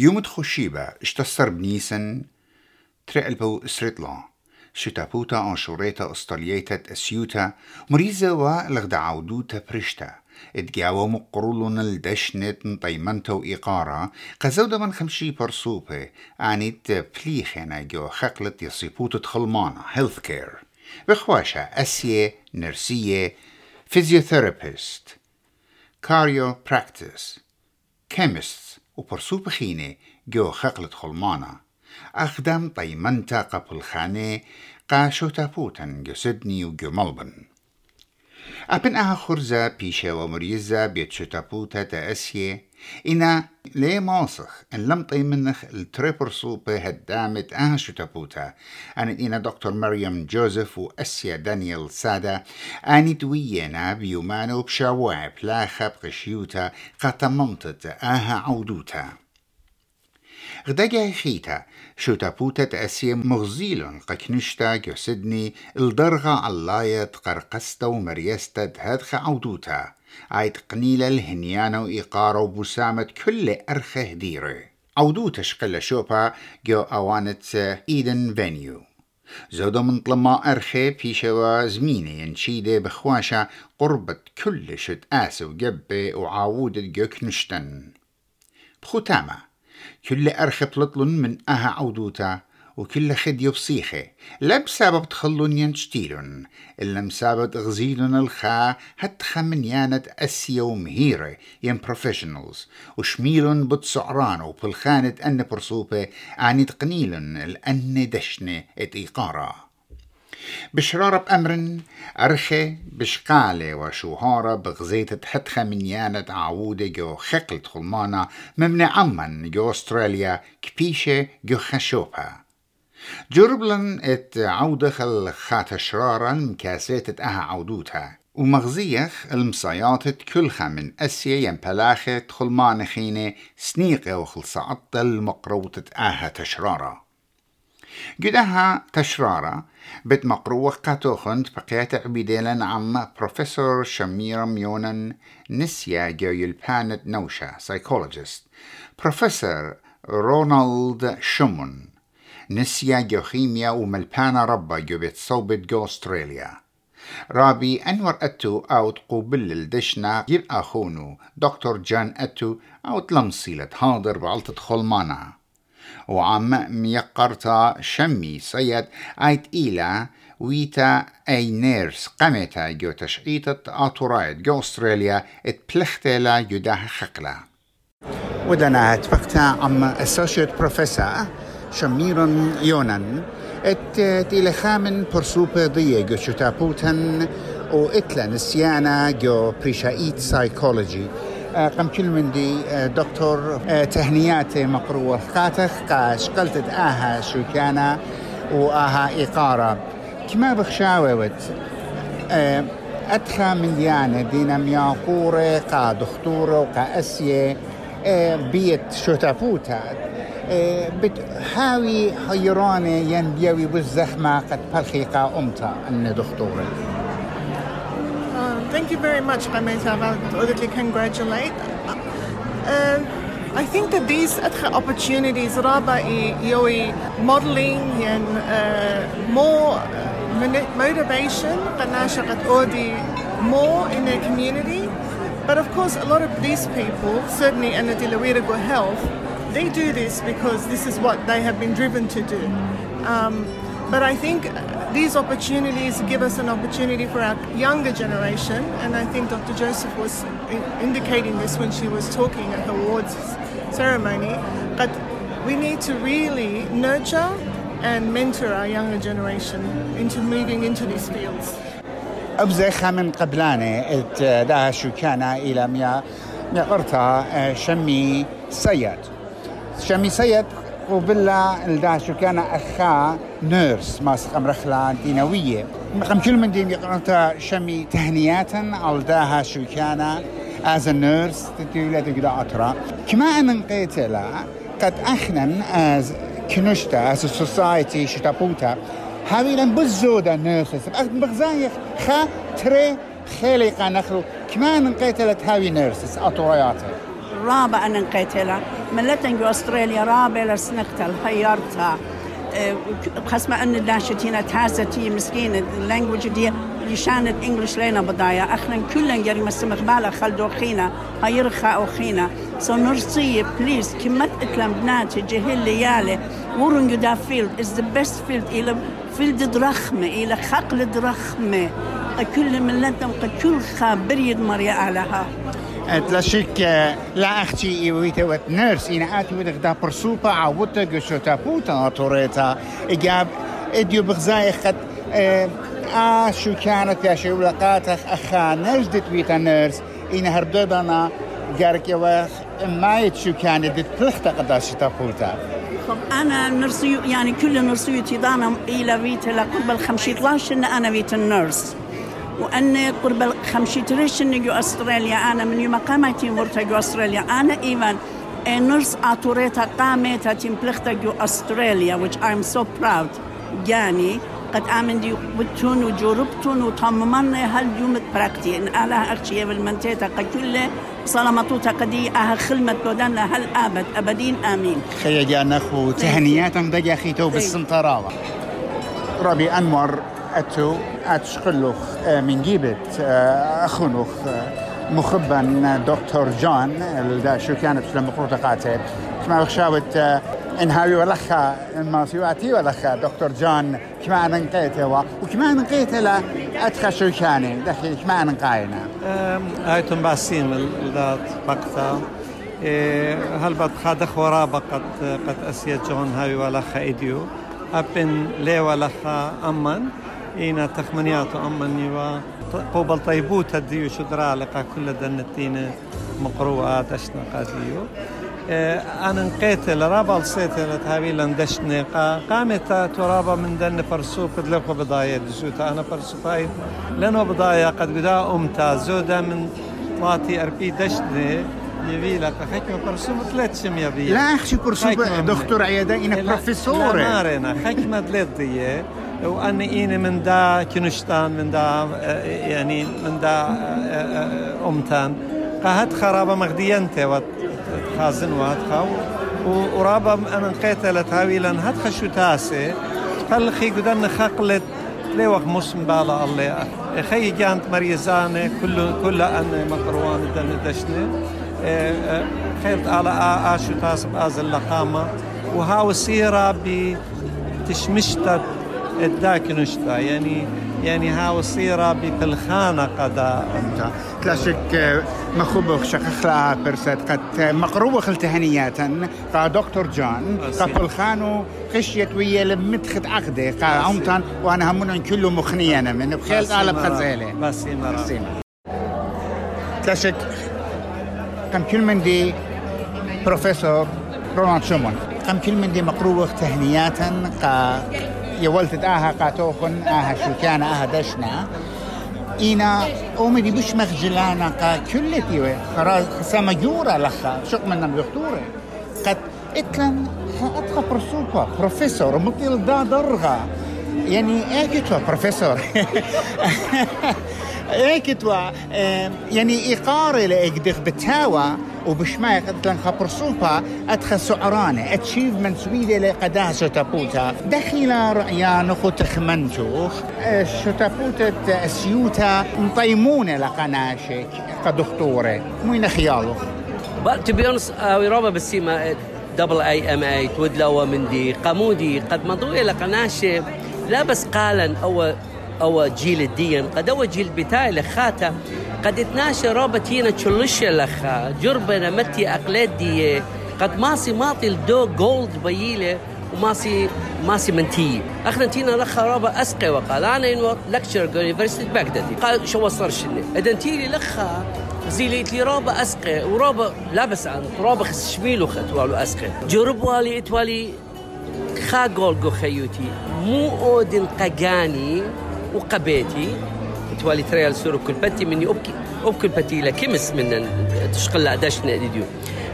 يوم تخشيبة اشتصر بنيسن ترقلبو اسريطلا شتابوتا آنشوريتا استاليتا اسيوتا مريزة ولغدا عودوتا برشتا اتجاوى مقرولون الدشنت طيمنتا وإقارة قزودا من خمشي برسوبة عنيت بليخنا جو خقلت يصيبوت خلمانا هيلث كير بخواشا أسية نرسية فيزيوثيرابيست. كاريو براكتس كيمست و پرسوو بخینێ گۆ خەقلت خڵمانە. ئەخدام پەیمەەن تا قەپلخانێ قاشۆ تاپوتەن گەسدنی و گومەڵ بن. ئەپن ئاخورزە پیشەوە مریزە بێت شتەپوتە تە ئەسیێ. إنا لي ماسخ إن لم طيمنخ التريبر صوبة هدامت أها شتابوتا أنا إنا دكتور مريم جوزيف وأسيا دانيال سادة أني دوينا بيومانو بشاوع بلاخب قشيوتا قطممتت أها عودوتا. غداجا خيتا شو تابوتا تأسي مغزيلون قكنشتا جو سدني الدرغة علاية قرقستا ومريستا دهدخ عودوتا. عيد قنيلة الهنيانة وإيقارة وبسامة كل أرخة هديرة عودوتا شقل شوبا جو أوانت إيدن فينيو. زودو من طلما أرخي بيشوا زمينة ينشيدة بخواشة قربة كل شد آسو وقبة وعاودة جو كنشتن بختامة كل أرخب لطلن من أها عودوتا وكل خد يبصيخه لا بسبب تخلون ينشتيلن إلا بسبب غزيلن الخا هتخا من يانت أسيا ومهيرة ين بروفيشنالز وشميلن بتسعران وبالخانة أن برصوبة عني تقنيلن الأن دشنة ات إيقارة بشرارة بأمر أرخي بشقالة وشوهارة بغزيت تحتخة من يانة عودة جو خقلت خلمانة ممنع عمان جو أستراليا كبيشة جو خشوبها. جربلن ات عودة خل خات شرارا مكاسيت أها عودوتها. ومغزيخ المصايات كلها من أسيا ينبلاخة خلمان خينة سنيقة وخلصة المقروطة أها تشرارة. جدها تشرارة بت مقروة قاتوخنت بقيات عبيديلن عم بروفيسور شمير ميونن نسيا جو يلبانت نوشا سايكولوجيست بروفيسور رونالد شمون نسيا جو خيميا وملبانا ربا جو بيت صوبت جو أستراليا. رابي أنور أتو أو تقوبل الدشنا جير أخونو دكتور جان أتو أو تلمصيلة حاضر بعلطة خلمانا. وعم ميقرتا شمي سيد ايت إيلا ويتا اي نيرس قمتا جو تشعيطة آتورايت جو أستراليا اتبلختلا يداه خقلا. ودنا اتفقتا عم أسوشيت بروفيسور شميرون يونان إت تيلي خامن برسوبة ضية جو شتابوتن و اتلا نسيانا جو بريشايت قم كل من دي دكتور تهنيات مقروة. قاتخ قاش قلت آها شو كان وآها إقارة. كما بخشاوت أدخى من ديانة دينا مياقورة قا دختورة وقا أسية بيت شتافوتا بتحاوي حيرانة ينبيوي بالزحمة قد بلخيقة أمتا أن دختورة. Thank you very much, Rameta. I congratulate. Uh, I think that these opportunities, Raba Yoi modeling and uh, more uh, motivation, more in their community. But of course, a lot of these people, certainly in the Dilawira Health, they do this because this is what they have been driven to do. Um, but I think these opportunities give us an opportunity for our younger generation, and I think Dr. Joseph was indicating this when she was talking at the awards ceremony. But we need to really nurture and mentor our younger generation into moving into these fields. أبزخ من قبلانة دا شو كان إلى ميا ميا شمي سيد شمي سيد وبلا الدا شو كان أخا نيرس ماس قم رخلا دينوية. قم كل من دين يقرأت شمي تهنيات على داها شو كان a nurse تدولة تقدر أترى كما أن قيتلا قد أخنا as كنشتا a society شتابوتا. هاوي لن بزودا نيرسس بغزايخ خا تري خيلي قانخلو كما أن قيتلا هاوي نيرسس أطورياته. رابع أن قيتلا ملتن جو أستراليا رابع لسنقتل هيرتها خاصة أن داشتينا تاستي مسكينة. اللانجوج دي يشانت انجلش لينا بدايا اخنا كلن جري مسمخ بالا خلدو خينا. هيرخا أو خينا. سو نرسي بليز كمت اتلم بناتي جهل ليالي ورن دا فيلد از ذا بيست فيلد إلى فيلد درخمة إلى خقل درخمة. كل ملتنا كل خابريد مريا علىها تلاشيك لا أختي ايويتا وات نيرس أنا اتي ودك دا برسوبا عوتا جشوتا بوتا طوريتا اجاب اديو بغزاي خد آه شو كانت يا شو لقاتك اخا نجدت ويتا نيرس انا هردودنا قارك يا ما شو كانت دت بلختا قداش تابوتا أنا نرسي يعني كل نرسيتي دانا إلى فيتا لقرب الخمسة ان أنا فيتا نيرس وأن قرب خمسة تريش نجو أستراليا. أنا من يوم قامتي مرتا جو أستراليا. أنا إيفان نرس أتوريتا قامتا تمبلختا جو أستراليا which I'm so proud. جاني قد آمن دي بتون وجربتون وطممنا هاليوم براكتي. إن ألا أخشي بالمنتيتا قد كل صلامتوتا قدي أها خلمت بودان هل أبد أبدين؟ آمين. خيا جانا أخو تهنياتهم دقا خيتو بالسنطراوة ربي أنور. أتو أتشقلوخ آه، من جيبت آه، أخونوخ آه، مخبا دكتور جون دا شو كانت في المقروطة قاتل. كما خشاوت إن هاوي ولخا ما سيواتي ولخا دكتور جون كما أنا نقيته وكما أنا نقيته لا أتخى شو كان دخل كما أنا نقاينا هايتم باسيم ذات بقتا. هل بد خادخ ورابا قد أسيا جون هاوي ولخا إديو. أبن لي ولخا أمن إينا تخمنياتو أمني و قوبل طيبوت هديو شدرا لقا كل دنتين مقروءات أشنا قاديو إيه، أنا نقيت لرابا لصيت لتهابي لندشني قامت ترابا من دن فرسوب قد لقوا بضايا دسوتا أنا فرسوباي لأنه بضايا قد قدا أمتا. زودا من طاتي أربي دشني. يبي لك برسوم ثلاث شم يبي. لا أخشي برسوم دكتور عيادة إنا بروفيسور لا مارنا ثلاث ضيه وأنا إني من دا كنشتان من دا يعني من دا أمتان. قهت خرابة مغدينتي خازن واتخا ورابا أنا نقيتها لتهاويلا هتخا شو تاسي. تفلخي قدن خقلت ليوخ مسلم بالا الله. خي جانت مريزانة كل كل أن مقروان دن دشنة خيلت على آشو تاسب آز اللقامة. وهاو سيرة بتشمشتت الداك نشتا. يعني يعني ها وصيرة بفلخانة قدا أنت. كلاسيك مخوبخ شخخلا برسات. قد مقروبة التهنيات قا دكتور جون قا فلخانو خشيت ويا لمتخت عقدة قا عمتان وأنا همون كله مخنيانا من. بخيل على بخزيلة بسي مرة. كلاسيك. كم كل من دي بروفيسور رونالد شومان. كم كل من دي مقروبة تهنيات قا يولتت آها قاتوخن آها شوكانا آها دشنا. إينا أومي دي بش مخجلانا قا كلتي خراز سمجورة لخا. شق من الدكتورة قد اتلن أتخا برسوبا بروفيسور مطيل دا درغا. يعني اكتوا بروفيسور. اكتوا يعني إقارة لإقدغ بتاوى وبشماي قد لن خبر صوفا أدخل سعرانة اتشيفمنت سويدة لقداه شتابوتا دخل رأيان خو تخمنتوخ شتابوتا سيوتا مطيمونة لقناشك كدكتورة. موين خيالو But to be honest, uh, رابا بسيما دبل اي ام اي تودلا ومندي قمودي قد مضوا إلى لا بس قالا أو أو جيل الدين. قد أو جيل بتاعي لخاته. قد اتناشى رابطينا تشلش لخا. جربنا متي اقلاد دي. قد ماسي ماطي الدو جولد بييلة. وماسي ماسي منتي. أخنا تينا لخا رابا أسقي وقال. أنا إنو لكتشر يونيفرسيتي بغدادي قال شو وصل شنو؟ اذا تيلي لخا. زيلي لي رابا أسقي. ورابا لابس عن رابا خس شميلو ختوالو أسقي. جرب والي إتوالي خا جولجو خيوتي. مو أودن قجاني وقبيتي توالي تريال سورو كل بتي مني أبكي أبكي بتي كمس من تشقل أداشنا ديديو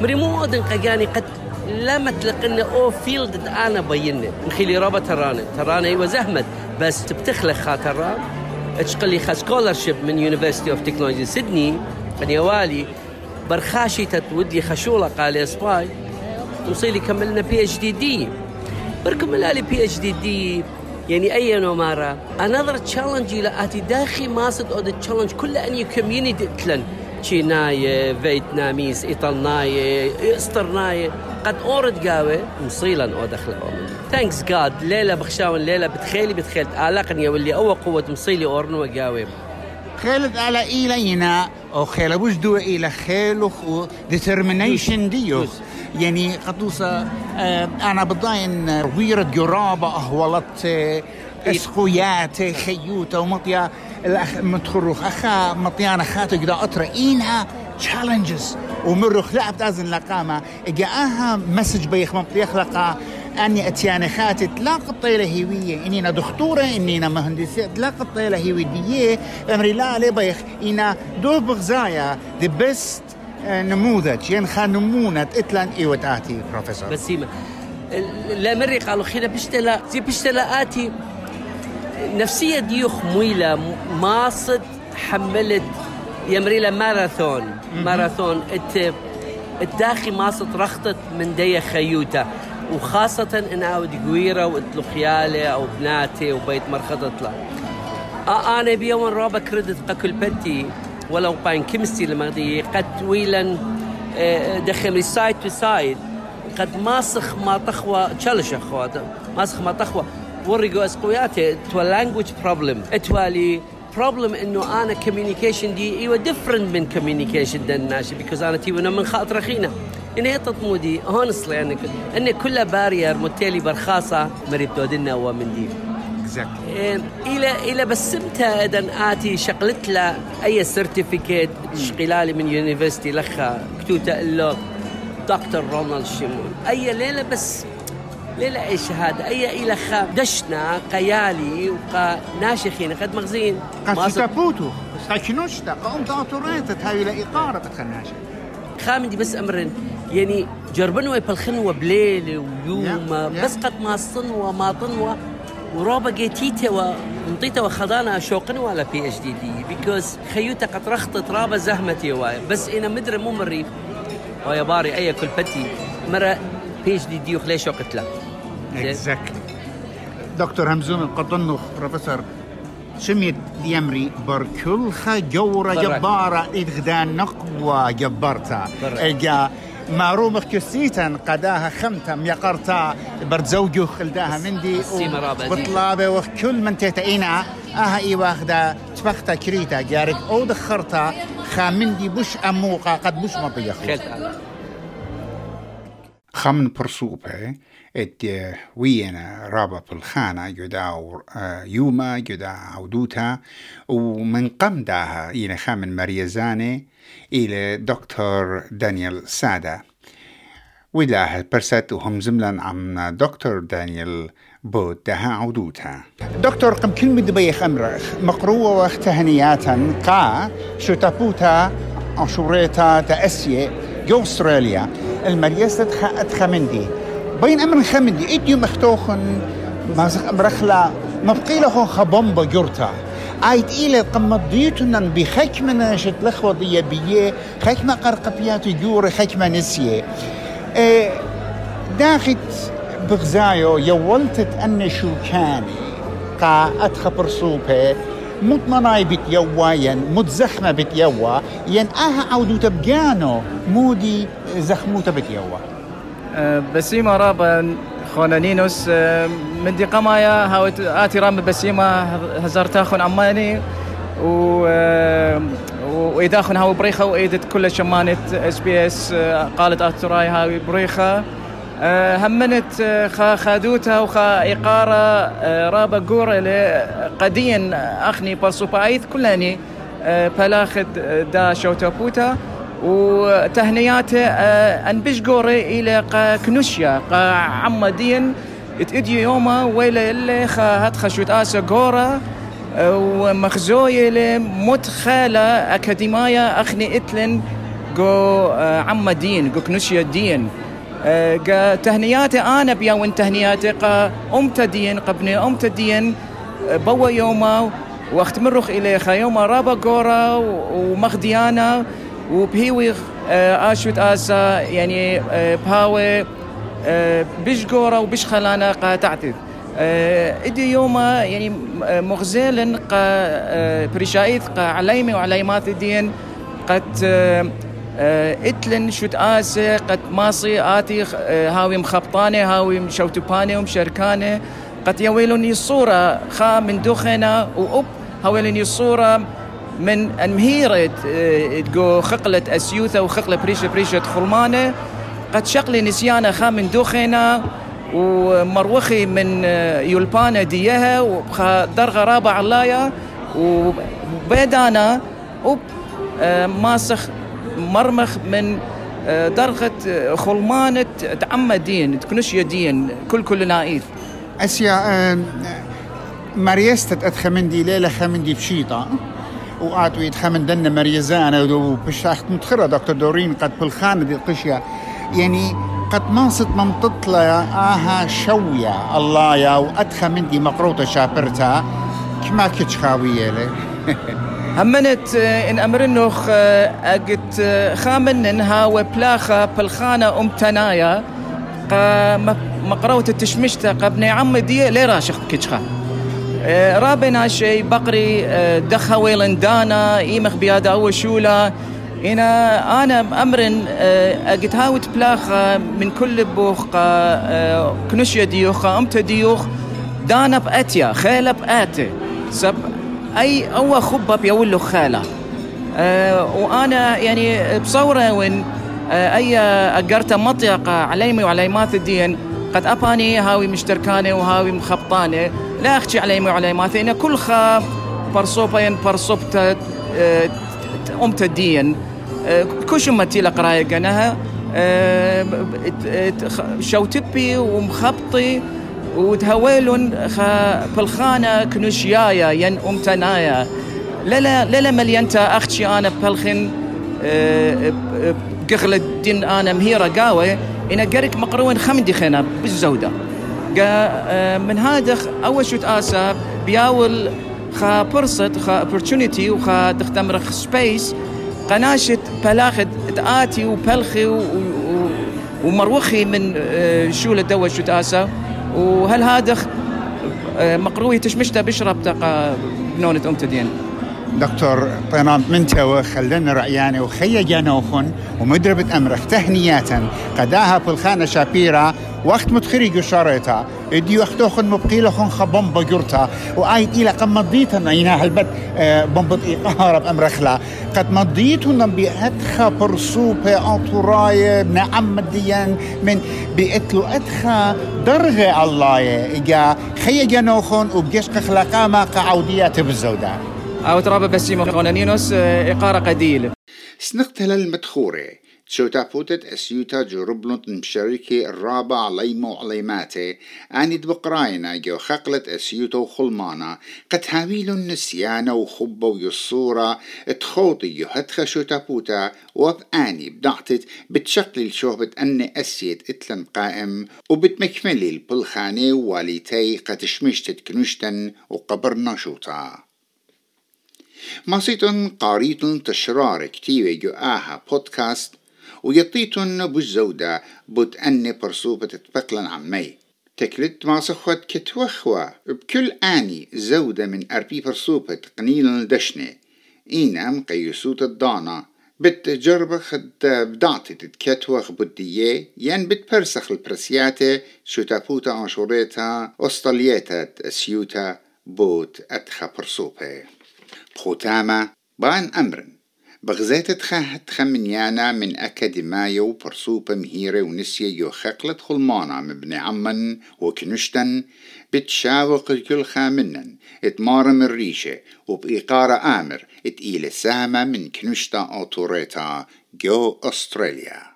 مري مو أدن قاقاني قد لا متلقنا أو فيلد أنا بينا نخلي رابا ترانا ترانا إيوه زهمت بس تبتخلق خاطر تشقلي خا سكولرشيب من يونيفرستي اوف تكنولوجي سيدني. قد يوالي برخاشي تتودي خشولة قال يا سباي مصيلي كملنا بي اتش دي دي بركم ملالي بي اتش دي دي يعني أي نومارا another challenge إلى أتي داخي ماسد أو ذا challenge كل اني كوميونيتي تلن. تشيناي فيتناميز إيطالناي إسترناي. قد أورد قاوي مصيلا أو دخل اومن ثانكس جاد ليلة بخشاون ليلة بتخيلي بتخيل آلقني واللي أول قوة مصيلي أورنو قاوي خالد على إيلينا أو خيل بوجدو إلى خيلخ و determination ديوخ يعني قطوسة آه، أنا بضاين ويرد جرابة أهولت آه، إسقويات خيوته ومطيا الاخ متخرخ أخا مطيانا خاتو قدا أطرا. إينها تشالنجز ومرخ لعب تازن لقامة اجاها مسج بيخ مطيخ لقا. أني اتيانا خاتي تلاقى هيوية. انينا دكتورة انينا مهندسة. تلاقى الطيلة هيوية. أمري لا لي بيخ. أنا دو بغزايا. The best آه، نموذج. ين خان نمونة. اتلان ايوت اتي بروفيسور بسيمة لا مري قالوا خينا بشتلا زي بشتلا آتي. نفسية ديوخ مويلة ماصد حملت يمريلا ماراثون. ماراثون. الداخي ماصد رخطت من دي خيوته وخاصة إن أود قويرة وإتلو خيالي أو بناتي وبيت مرخطت له أنا بيوم رابا كريدت قكل بنتي ولو باين كيمستي لما دي قد ويلا آه، دخل سايد تو سايد قد ماسخ ما تخوى تشلش أخوات. ماسخ ما تخوى. ورقوا أسقوياتي. تو لانجوج بروبلم اتوالي بروبلم إنه أنا كوميونيكيشن دي أيوه ديفرنت من كوميونيكيشن دن ناشي بيكوز أنا تيونا من خاطر خينا إن هي تطمودي. هونستلي يعني إن كل بارير متالي برخاصة مريب تودنا ومن دي. إيه، إلى إلى بسمتها إذا آتي شقلت له أي سيرتيفيكيت شقلالي من يونيفرستي لخا كتوتا له دكتور رونالد شيمون. أي ليلة بس ليلة أي شهادة. أي إلى خا دشنا قيالي وقا ناشخين قد مغزين. قد ستابوتو ساكنوشتا قوم تاطوريتت هاي لإقارة بتخناشة خامدي بس أمرن. يعني جربنوا بالخنوة بليلة ويوم. بس قد ما صنوة ما طنوة وروبا جيتيتا ومطيتا وخضانا شوقن ولا بي اتش دي دي بيكوز خيوتا قد رخطت رابا زهمتي واي. بس إنا مدري مو مري. أو يا باري أي كل بتي مرة بي اتش دي دي وخلي شوقت له اكزاكتلي دكتور همزوم القطنخ بروفيسور سميت ديمري بركلخة جورة. جبارة إدغدان نقوى جبرتا. إجا معرومخ كسيتا قداها خمتم يقرتا برد خلداها مندي. بطلابة وكل من تيتاينا آها إي واخدا تفختا كريتا جارك أو دخرتا خامندي بش أموقا قد بش تعال خمن برسوبة ات وينا رابا بالخانة جداو آه، يوما جدا عودوتا ومن قم داها إلى خامن مريزاني إلى دكتور دانيال سادة وداه برست وهم زملا عم دكتور دانيال بود دها عودوتها دكتور قم كلمة دبيخ أمرخ مقروة وتهنياتا قا شو تابوتا أو شوريتا تأسية جو أستراليا المريسة بين أمر خمندي إديو مختوخن مازخ أمرخلا مبقيلة هو خبomba جرتا. عايد إلى قم ضيتنا بخكمة شت لخوضية بيه خكمة قرقبيات جوري خكمة نسية. إيه، داخت بغزايو يولتت أن شو كاني قا أتخبر صوبة مطمناي بيت يواين متزخمة بيت يوا ين آها عودو تبجانو مودي زخموتا بيت يوا بسيمة رابا خونانينوس من دي قمايا هاوت آتي رام بسيمة هزرتا خون عماني و وإذا خون هاو بريخة وإيدت كل شمانت إس بي إس قالت آتوراي هاوي بريخة. همنت آه، خا خادوتا وخا إقارة آه، رابا قورة قديا أخني برسوبايث كلاني آه، بلاخد دا شوتوبوتا وتهنياته آه، أن بشقوري إلى قا كنوشيا قا عمدين اتدي يوما ويلا اللي هات خشوت آسا قورا آه، ومخزوية لمتخالة أكاديمية أخني إتلن جو آه، عمدين جو كنوشيا دين. قا تهنياتي أنا بيا وين تهنياتي قا أمتدين قبني أمتدين آه، بوا يوما وقت مرخ إلي خيوما رابا قورا ومخديانا. وبهيوي اشوت اسا يعني بهاوي بيش قورة وبيش خلانا قا تعتذ. إدي يوما يعني مغزيلا قا بريشايث قا عليمي وعليمات الدين. قد إتلن شوت آسي قد ماصي آتي هاوي مخبطاني هاوي مشوتباني ومشركاني قد يويلوني الصورة خا من دخنا وأب هاويلوني الصورة من المهيرة تقو خقلة أسيوثة وخقلة بريشة بريشة خلمانة قد شقلي نسيانة خا من دخنا ومروخي من يلبانة ديها وخا درغة رابع علايا وبيدانا وب ماسخ مرمخ من درغة خلمانة تعمدين تكنش يدين كل كل نائث أسيا مريستة أدخمندي ليلة خمندي بشيطة وقعدوا يتخمن دنا مريزانا وبشاخت متخرة دكتور دورين قد بالخانة دي القشية يعني قد ماصت منططلة آها شوية. الله يا وأدخى من دي مقروطة شابرتها. كما كتش خاوية لي. همنت إن امرنوخ اجت خامن إنها وبلاخة بالخانة أم تنايا. مقروة التشمشتة قبني عم دي لي راشخ كتشخا رابنا شي بقري دخا ويلندانا إيمخ بيادا أول شولا. إنا أنا أمرن أجت هاوت بلاخة من كل بوخ كنشيا ديوخ أمت ديوخ دانا بأتيا خيلة بأتي. سب أي أو خبة بيولو خالة وأنا يعني بصورة وين أي أجرت مطيقة عليمي وعليمات الدين قد أباني هاوي مشتركاني وهاوي مخبطاني. لا أخشي عليمي وعليمات إن كل خا برصوبين برصوبتا أمت الدين كوش متي لقراية قناها شوتبي ومخبطي وتهويلون خا بالخانة كنشيايا ين أمتنايا لا لا مليانتا أختي أنا بلخن قغل الدين أنا مهيرة قاوة. إن قرك مقرون خمدي خينا بالزودة. من هذا أول شو تآسى بياول خا فرصة خا opportunity وخا تختمرخ سبيس قناشة بلاخد تآتي وبلخي ومروخي من شولة دوا شو تآسى وهل هذا مقروي تشمشته بشرب تقى بنونة أم تدين دكتور طينان من توا خلنا رأياني وخيا جانوخن ومدربة أمرخ تهنياتا. قداها في الخانة شابيرا وقت متخري قشاريتا إدي وقتوخن مبقيلخن خبم بجرتا وآيت إلى قم مضيتن أينا هلبت بمبط إقارة بأمرخلا قد مضيتن بأدخى برسوبة أطراية نعم ديان من بأتلو أدخى درغة الله إجا. خيا جانوخن وبجشق خلاقاما قعوديات بالزودة أو ترابة بسيمة قونانينوس إقارة قديل سنقتل المدخورة. تشوتا بوتت أسيوتا جربلنت مشاركة الرابع ليمو عليماتي. آني دبقراينا جو خقلت أسيوتا وخلمانا. قد هاويلو النسيانة وخبة ويصورة. تخوطي يهتخ شوتا بوتا وبآني بدعتت بتشقلل شوهبة أني أسيت اتلن قائم. وبتمكملي البلخاني واليتي قد شمشتت كنشتن وقبرنا شوتا. ماسيتن قاريتن تشرار كتيوة جو آها بودكاست ويطيتن بالزودة بوت أني برصوبة تتبقلن عمي تكلت ما صخوت كتوخوا بكل آني زودة من أربي برصوبة قنيل دشنة. إينام قيسوت الضانا بتجربة خد بدعتي تتكتوخ بدية ين بتبرسخ البرسياتة شو تابوتا انشوريتا أسطليتا سيوتا بوت أتخا برصوبة. بخوتاما بان أمرن بغزات تخاهت خمنيانا من أكاديمايا وبرسوبة مهيرة ونسية يو خقلت خلمانا مبني عمن وكنشتن بتشاوق الكل خامنن اتمارم الريشة وبإيقارة آمر اتقيل سامة من كنشتا أوتوريتا جو أستراليا